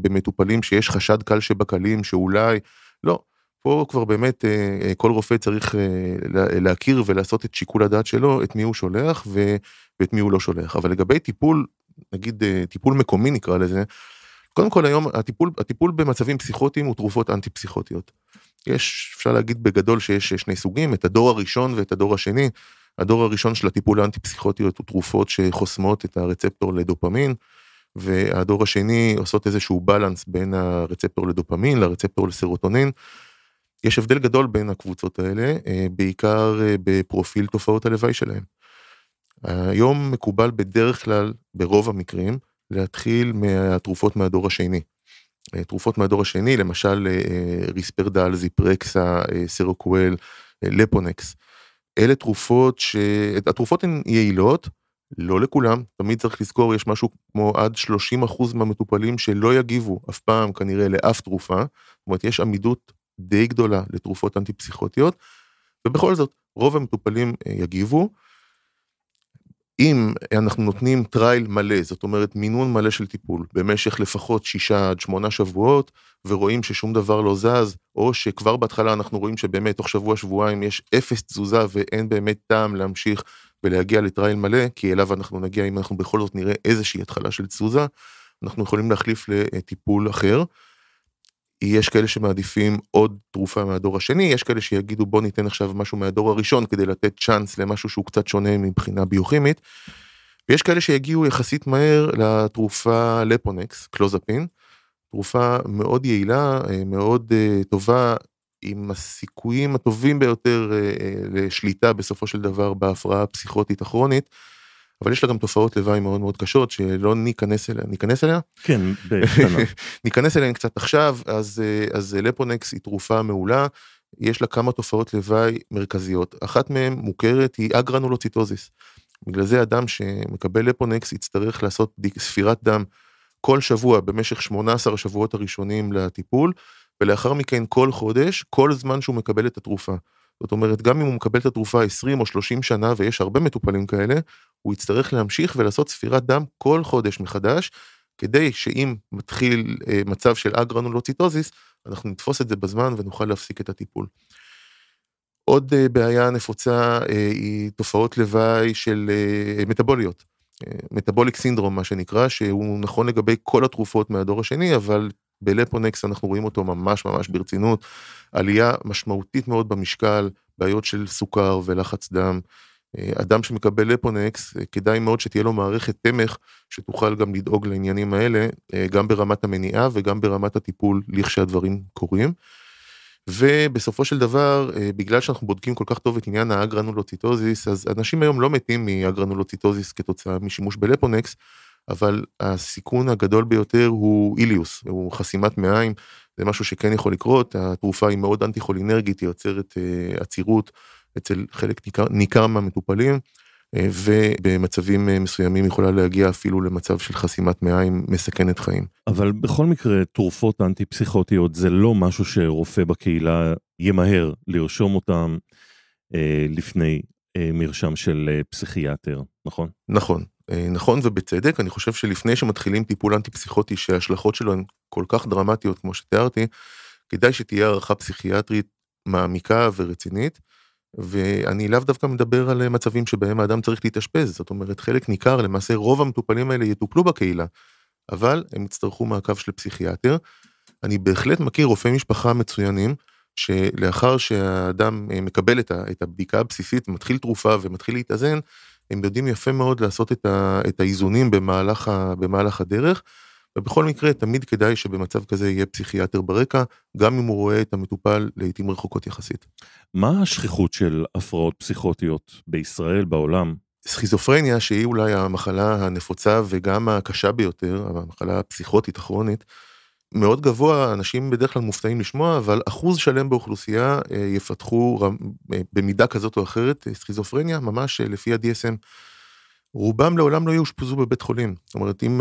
במטופלים שיש חשד קל שבקלים שאולי, לא, פה כבר באמת אה, אה, כל רופא צריך אה, להכיר ולעשות את שיקול הדעת שלו, את מי הוא שולח ואת מי הוא לא שולח. אבל לגבי טיפול, נגיד טיפול מקומי נקרא לזה, קודם כל היום הטיפול, הטיפול במצבים פסיכוטיים הוא תרופות אנטי פסיכוטיות. יש, אפשר להגיד בגדול שיש שני סוגים, את הדור הראשון ואת הדור השני. הדור הראשון של הטיפול האנטי-פסיכוטיות הוא תרופות שחוסמות את הרצפטור לדופמין, והדור השני עושות איזשהו בלנס בין הרצפטור לדופמין לרצפטור לסרוטונין. יש הבדל גדול בין הקבוצות האלה, אה, בעיקר אה, בפרופיל תופעות הלוואי שלהם. היום מקובל בדרך כלל, ברוב המקרים, להתחיל מהתרופות מהדור השני. אה, תרופות מהדור השני, למשל ריספרדל, זיפרקסה, סרוקוול, לפונקס. אלה תרופות שהתרופות הן יעילות, לא לכולם, תמיד צריך לזכור, יש משהו כמו עד 30% מהמטופלים שלא יגיבו אף פעם כנראה לאף תרופה, זאת אומרת יש עמידות די גדולה לתרופות אנטי-פסיכוטיות, ובכל זאת, רוב המטופלים אה, יגיבו. אם אנחנו נותנים trial מלא, זאת אומרת מינון מלא של טיפול, במשך לפחות שישה עד שמונה שבועות, ורואים ששום דבר לא זז, או שכבר בהתחלה אנחנו רואים שבאמת תוך שבוע שבועיים יש אפס תזוזה ואין באמת טעם להמשיך ולהגיע ל trial מלא, כי אליו אנחנו נגיע אם אנחנו בכל זאת נראה איזושהי התחלה של תזוזה, אנחנו יכולים להחליף לטיפול אחר. יש כאלה שמעדיפים עוד תרופה מהדור השני, יש כאלה שיגידו בוא ניתן עכשיו משהו מהדור הראשון כדי לתת צ'אנס למשהו שהוא קצת שונה מבחינה ביוכימית. ויש כאלה שיגיעו יחסית מהר לתרופה לפונקס, קלוזפין, תרופה מאוד יעילה, אה, מאוד אה, טובה, עם הסיכויים הטובים ביותר אה, לשליטה בסופו של דבר בהפרעה הפסיכוטית הכרונית. אבל יש לה גם תופעות לוואי מאוד מאוד קשות שלא ניכנס אליה, ניכנס אליה? כן, בקטנה. <laughs> ניכנס אליהן קצת עכשיו, אז, אז לפונקס היא תרופה מעולה, יש לה כמה תופעות לוואי מרכזיות, אחת מהן מוכרת היא אגרנולוציטוזיס. בגלל זה אדם שמקבל לפונקס יצטרך לעשות ספירת דם כל שבוע במשך 18 השבועות הראשונים לטיפול, ולאחר מכן כל חודש, כל זמן שהוא מקבל את התרופה. זאת אומרת, גם אם הוא מקבל את התרופה 20 או 30 שנה, ויש הרבה מטופלים כאלה, הוא יצטרך להמשיך ולעשות ספירת דם כל חודש מחדש, כדי שאם מתחיל אה, מצב של אגרנולוציטוזיס, אנחנו נתפוס את זה בזמן ונוכל להפסיק את הטיפול. עוד אה, בעיה נפוצה אה, היא תופעות לוואי של אה, מטבוליות. מטבוליק סינדרום מה שנקרא, שהוא נכון לגבי כל התרופות מהדור השני, אבל בלפונקס אנחנו רואים אותו ממש ממש ברצינות, עלייה משמעותית מאוד במשקל, בעיות של סוכר ולחץ דם. אה, אדם שמקבל לפונקס, אה, כדאי מאוד שתהיה לו מערכת תמך שתוכל גם לדאוג לעניינים האלה, אה, גם ברמת המניעה וגם ברמת הטיפול לכשהדברים קורים. ובסופו של דבר, בגלל שאנחנו בודקים כל כך טוב את עניין האגרנולוציטוזיס, אז אנשים היום לא מתים מאגרנולוציטוזיס כתוצאה משימוש בלפונקס, אבל הסיכון הגדול ביותר הוא איליוס, הוא חסימת מעיים, זה משהו שכן יכול לקרות, התרופה היא מאוד אנטי-חולינרגית, היא יוצרת עצירות אצל חלק ניכר, ניכר מהמטופלים, אה, ובמצבים אה, מסוימים יכולה להגיע אפילו למצב של חסימת מעיים מסכנת חיים. אבל בכל מקרה, תרופות אנטי-פסיכוטיות זה לא משהו שרופא בקהילה ימהר לרשום אותם אה, לפני אה, מרשם של אה, פסיכיאטר, נכון? נכון. אה, נכון ובצדק, אני חושב שלפני שמתחילים טיפול אנטי פסיכוטי שההשלכות שלו הן כל כך דרמטיות כמו שתיארתי, כדאי שתהיה הערכה פסיכיאטרית מעמיקה ורצינית, ואני לאו דווקא מדבר על מצבים שבהם האדם צריך להתאשפז, זאת אומרת חלק ניכר, למעשה רוב המטופלים האלה יטופלו בקהילה, אבל הם יצטרכו מעקב של פסיכיאטר. אני בהחלט מכיר רופאי משפחה מצוינים, שלאחר שהאדם אה, מקבל את הבדיקה הבסיסית, מתחיל תרופה ומתחיל להתאזן, הם יודעים יפה מאוד לעשות את, האיזונים במהלך הדרך, ובכל מקרה תמיד כדאי שבמצב כזה יהיה פסיכיאטר ברקע, גם אם הוא רואה את המטופל לעיתים רחוקות יחסית. מה השכיחות של הפרעות פסיכוטיות בישראל, בעולם? סכיזופרניה, שהיא אולי המחלה הנפוצה וגם הקשה ביותר, המחלה הפסיכוטית הכרונית, מאוד גבוה, אנשים בדרך כלל מופתעים לשמוע, אבל אחוז שלם באוכלוסייה אה, יפתחו אה, במידה כזאת או אחרת אה, סכיזופרניה, ממש לפי ה-DSM. רובם לעולם לא יאושפזו בבית חולים. זאת אומרת, אם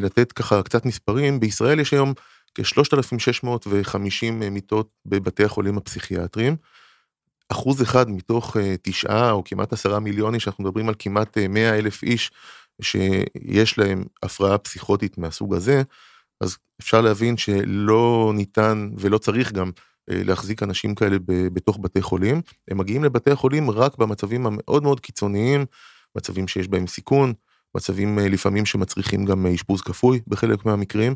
לתת ככה קצת מספרים, בישראל יש היום כ-3,650 מיטות בבתי החולים הפסיכיאטריים. אחוז אחד מתוך תשעה או כמעט עשרה מיליון איש, אנחנו מדברים על כמעט 100 אלף איש שיש להם הפרעה פסיכוטית מהסוג הזה, אז אפשר להבין שלא ניתן ולא צריך גם אה, להחזיק אנשים כאלה בתוך בתי חולים. הם מגיעים לבתי החולים רק במצבים המאוד מאוד קיצוניים, מצבים שיש בהם סיכון, מצבים אה, לפעמים שמצריכים גם אה, אשפוז כפוי בחלק מהמקרים.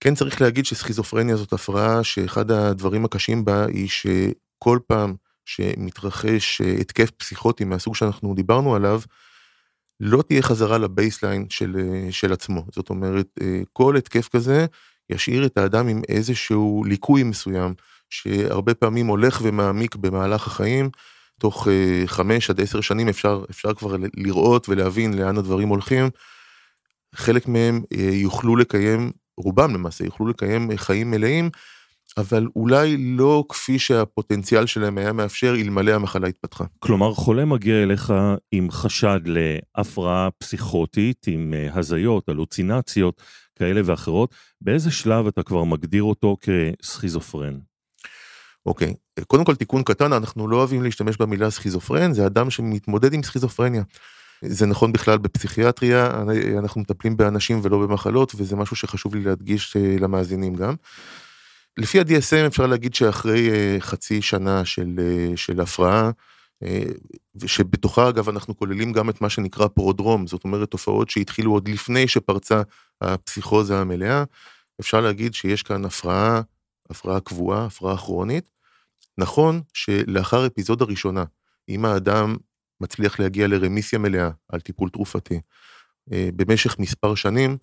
כן צריך להגיד שסכיזופרניה זאת הפרעה שאחד הדברים הקשים בה היא שכל פעם שמתרחש התקף פסיכוטי מהסוג שאנחנו דיברנו עליו, לא תהיה חזרה לבייסליין של, אה, של עצמו. זאת אומרת, אה, כל התקף כזה ישאיר את האדם עם איזשהו ליקוי מסוים, שהרבה פעמים הולך ומעמיק במהלך החיים. תוך אה, חמש עד עשר שנים אפשר, אפשר כבר לראות ולהבין לאן הדברים הולכים. חלק מהם יוכלו לקיים, רובם למעשה, יוכלו לקיים חיים מלאים, אבל אולי לא כפי שהפוטנציאל שלהם היה מאפשר אלמלא המחלה התפתחה. כלומר, חולה מגיע אליך עם חשד להפרעה פסיכוטית, עם אה, הזיות, הלוצינציות כאלה ואחרות, באיזה שלב אתה כבר מגדיר אותו כסכיזופרן? אוקיי, קודם כל תיקון קטן, אנחנו לא אוהבים להשתמש במילה סכיזופרן, זה אדם שמתמודד עם סכיזופרניה. זה נכון בכלל בפסיכיאטריה, אנחנו מטפלים באנשים ולא במחלות, וזה משהו שחשוב לי להדגיש אה, למאזינים גם. לפי ה-DSM אפשר להגיד שאחרי אה, חצי שנה של, אה, של הפרעה, שבתוכה אגב אנחנו כוללים גם את מה שנקרא פרודרום, זאת אומרת תופעות שהתחילו עוד לפני שפרצה הפסיכוזה המלאה, אפשר להגיד שיש כאן הפרעה, הפרעה קבועה, הפרעה כרונית. נכון שלאחר אפיזודה ראשונה, אם האדם מצליח להגיע לרמיסיה מלאה על טיפול תרופתי אה, במשך מספר שנים,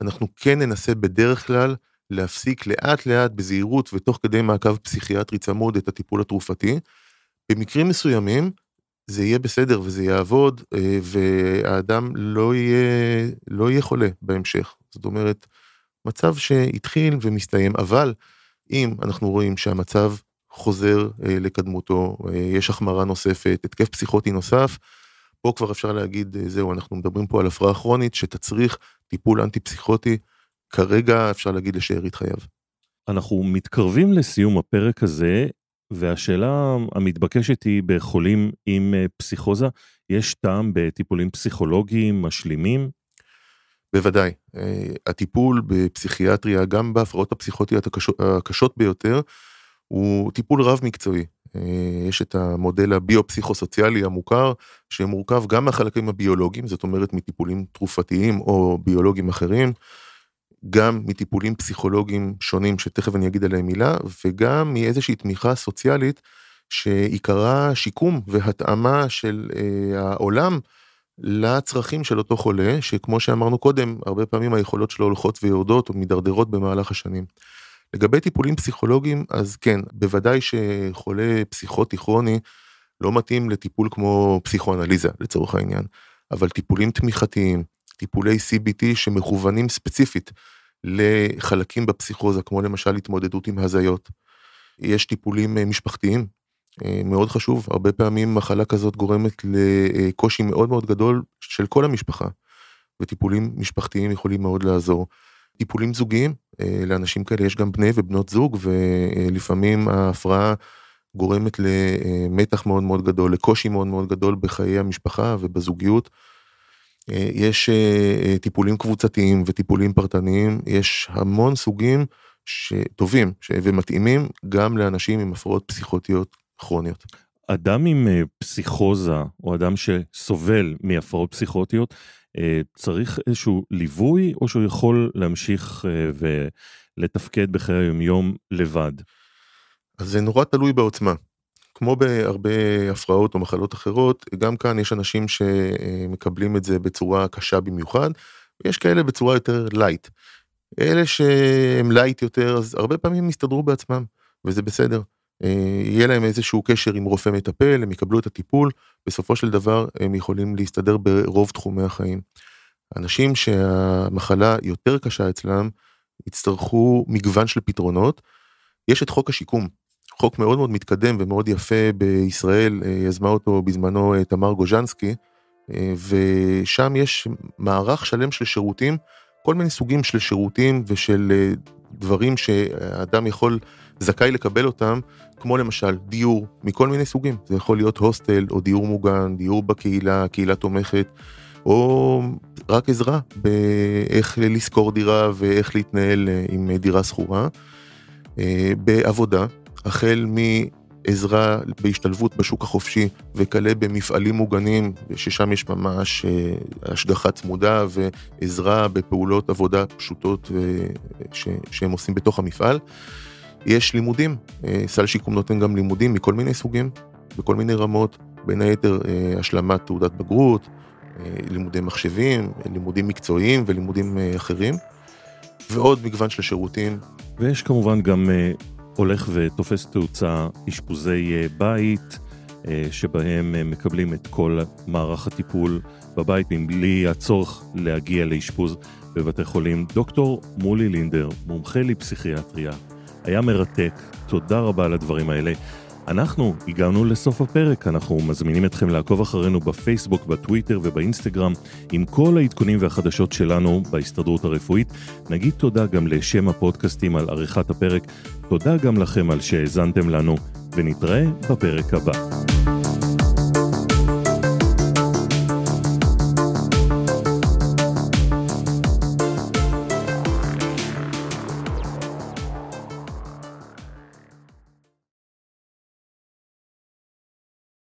אנחנו כן ננסה בדרך כלל להפסיק לאט לאט בזהירות ותוך כדי מעקב פסיכיאטרי צמוד את הטיפול התרופתי. במקרים מסוימים זה יהיה בסדר וזה יעבוד אה, והאדם לא יהיה, לא יהיה חולה בהמשך. זאת אומרת, מצב שהתחיל ומסתיים, אבל אם אנחנו רואים שהמצב חוזר אה, לקדמותו, אה, יש החמרה נוספת, התקף פסיכוטי נוסף, פה כבר אפשר להגיד, אה, זהו, אנחנו מדברים פה על הפרעה כרונית שתצריך טיפול אנטי פסיכוטי, כרגע אפשר להגיד לשארית חייו. אנחנו מתקרבים לסיום הפרק הזה, והשאלה המתבקשת היא בחולים עם פסיכוזה, יש טעם בטיפולים פסיכולוגיים משלימים? בוודאי. הטיפול בפסיכיאטריה, גם בהפרעות הפסיכוטיות הקשות, ביותר, הוא טיפול רב מקצועי. אה, יש את המודל הביו-פסיכוסוציאלי המוכר, שמורכב גם מהחלקים הביולוגיים, זאת אומרת מטיפולים תרופתיים או ביולוגיים אחרים, גם מטיפולים פסיכולוגיים שונים, שתכף אני אגיד עליהם מילה, וגם מאיזושהי תמיכה סוציאלית שעיקרה שיקום והתאמה של אה, העולם לצרכים של אותו חולה, שכמו שאמרנו קודם, הרבה פעמים היכולות שלו הולכות ויורדות או מידרדרות במהלך השנים. לגבי טיפולים פסיכולוגיים, אז כן, בוודאי שחולה פסיכוטי כרוני לא מתאים לטיפול כמו פסיכואנליזה לצורך העניין, אבל טיפולים תמיכתיים, טיפולי CBT שמכוונים ספציפית לחלקים בפסיכוזה, כמו למשל התמודדות עם הזיות. יש טיפולים אה, משפחתיים, מאוד חשוב, הרבה פעמים מחלה כזאת גורמת לקושי מאוד מאוד גדול של כל המשפחה, וטיפולים משפחתיים יכולים מאוד לעזור. טיפולים זוגיים, אה, לאנשים כאלה יש גם בני ובנות זוג, ולפעמים ההפרעה גורמת למתח מאוד מאוד גדול, לקושי מאוד מאוד גדול בחיי המשפחה ובזוגיות. אה, יש אה, טיפולים קבוצתיים וטיפולים פרטניים, יש המון סוגים שטובים ומתאימים גם לאנשים עם הפרעות פסיכוטיות כרוניות. אדם עם פסיכוזה או אדם שסובל מהפרעות פסיכוטיות אה, צריך איזשהו ליווי, או שהוא יכול להמשיך אה, ולתפקד בחיי היומיום לבד? אז זה נורא תלוי בעוצמה. כמו בהרבה הפרעות או מחלות אחרות, גם כאן יש אנשים שמקבלים את זה בצורה קשה במיוחד, ויש כאלה בצורה יותר light. אלה שהם light יותר, אז הרבה פעמים יסתדרו בעצמם, וזה בסדר. אה, יהיה להם איזשהו קשר עם רופא מטפל, הם יקבלו את הטיפול, בסופו של דבר הם יכולים להסתדר ברוב תחומי החיים. אנשים שהמחלה יותר קשה אצלם, יצטרכו מגוון של פתרונות. יש את חוק השיקום, חוק מאוד מאוד מתקדם ומאוד יפה בישראל, אה, יזמה אותו בזמנו אה, תמר גוז'נסקי, ושם יש מערך שלם של שירותים, כל מיני סוגים של שירותים ושל דברים שאדם יכול, זכאי לקבל אותם כמו למשל דיור מכל מיני סוגים, זה יכול להיות הוסטל או דיור מוגן, דיור בקהילה, קהילה תומכת, או רק עזרה באיך לשכור דירה ואיך להתנהל אה, עם דירה שכורה. אה, בעבודה, החל מעזרה בהשתלבות בשוק החופשי וכלה במפעלים מוגנים, ששם יש ממש אה, השגחה צמודה ועזרה בפעולות עבודה פשוטות שהם עושים בתוך המפעל. יש לימודים, אה, סל שיקום נותן גם לימודים מכל מיני סוגים, בכל מיני רמות, בין היתר אה, השלמת תעודת בגרות, אה, לימודי מחשבים, לימודים מקצועיים ולימודים אחרים, ועוד מגוון של שירותים. ויש כמובן גם הולך ותופס תאוצה אשפוזי בית, שבהם מקבלים את כל מערך הטיפול בבית מבלי הצורך להגיע לאשפוז בבתי חולים. דוקטור מולי לינדר, מומחה לפסיכיאטריה, היה מרתק, תודה רבה על הדברים האלה. אנחנו הגענו לסוף הפרק, אנחנו מזמינים אתכם לעקוב אחרינו בפייסבוק, בטוויטר ובאינסטגרם עם כל העדכונים והחדשות שלנו בהסתדרות הרפואית. נגיד תודה גם לשם הפודקאסטים על עריכת הפרק, תודה גם לכם על שהאזנתם לנו, ונתראה בפרק הבא.